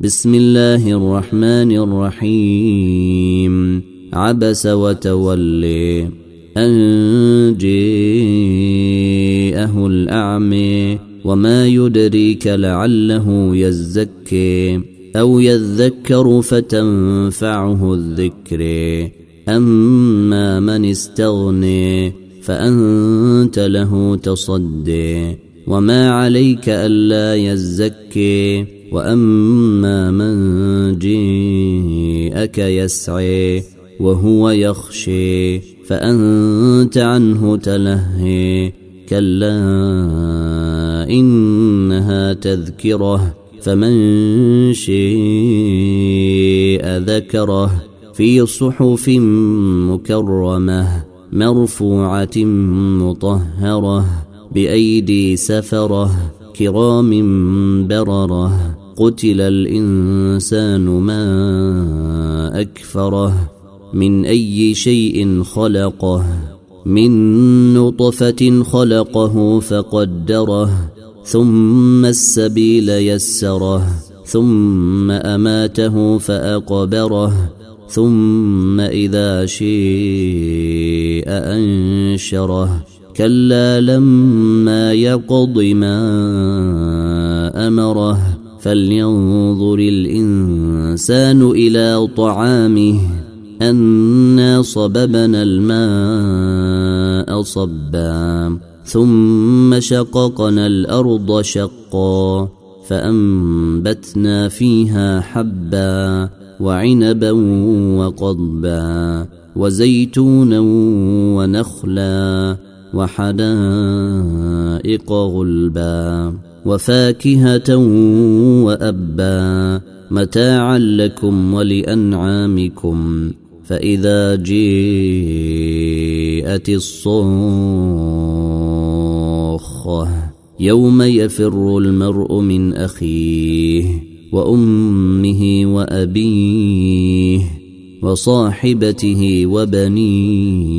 بسم الله الرحمن الرحيم. عبس وتولي أن جاءه الأعمي وما يدريك لعله يزكي أو يذكر فتنفعه الذكر. أما من استغني فأنت له تصدي. وما عليك ألا يزكي واما من جيءك يسعي وهو يخشي فانت عنه تلهي كلا انها تذكره فمن شيء ذكره في صحف مكرمه مرفوعه مطهره بايدي سفره كرام برره قتل الإنسان ما أكفره من أي شيء خلقه من نطفة خلقه فقدره ثم السبيل يسره ثم أماته فأقبره ثم إذا شيء أنشره. كلا لما يقض ما أمره فلينظر الإنسان إلى طعامه أنا صببنا الماء صبا ثم شققنا الأرض شقا فأنبتنا فيها حبا وعنبا وقضبا وزيتونا ونخلا وحدائق غلبا وفاكهة وأبا متاعا لكم ولأنعامكم فإذا جيءت الصاخة يوم يفر المرء من أخيه وأمه وأبيه وصاحبته وبنيه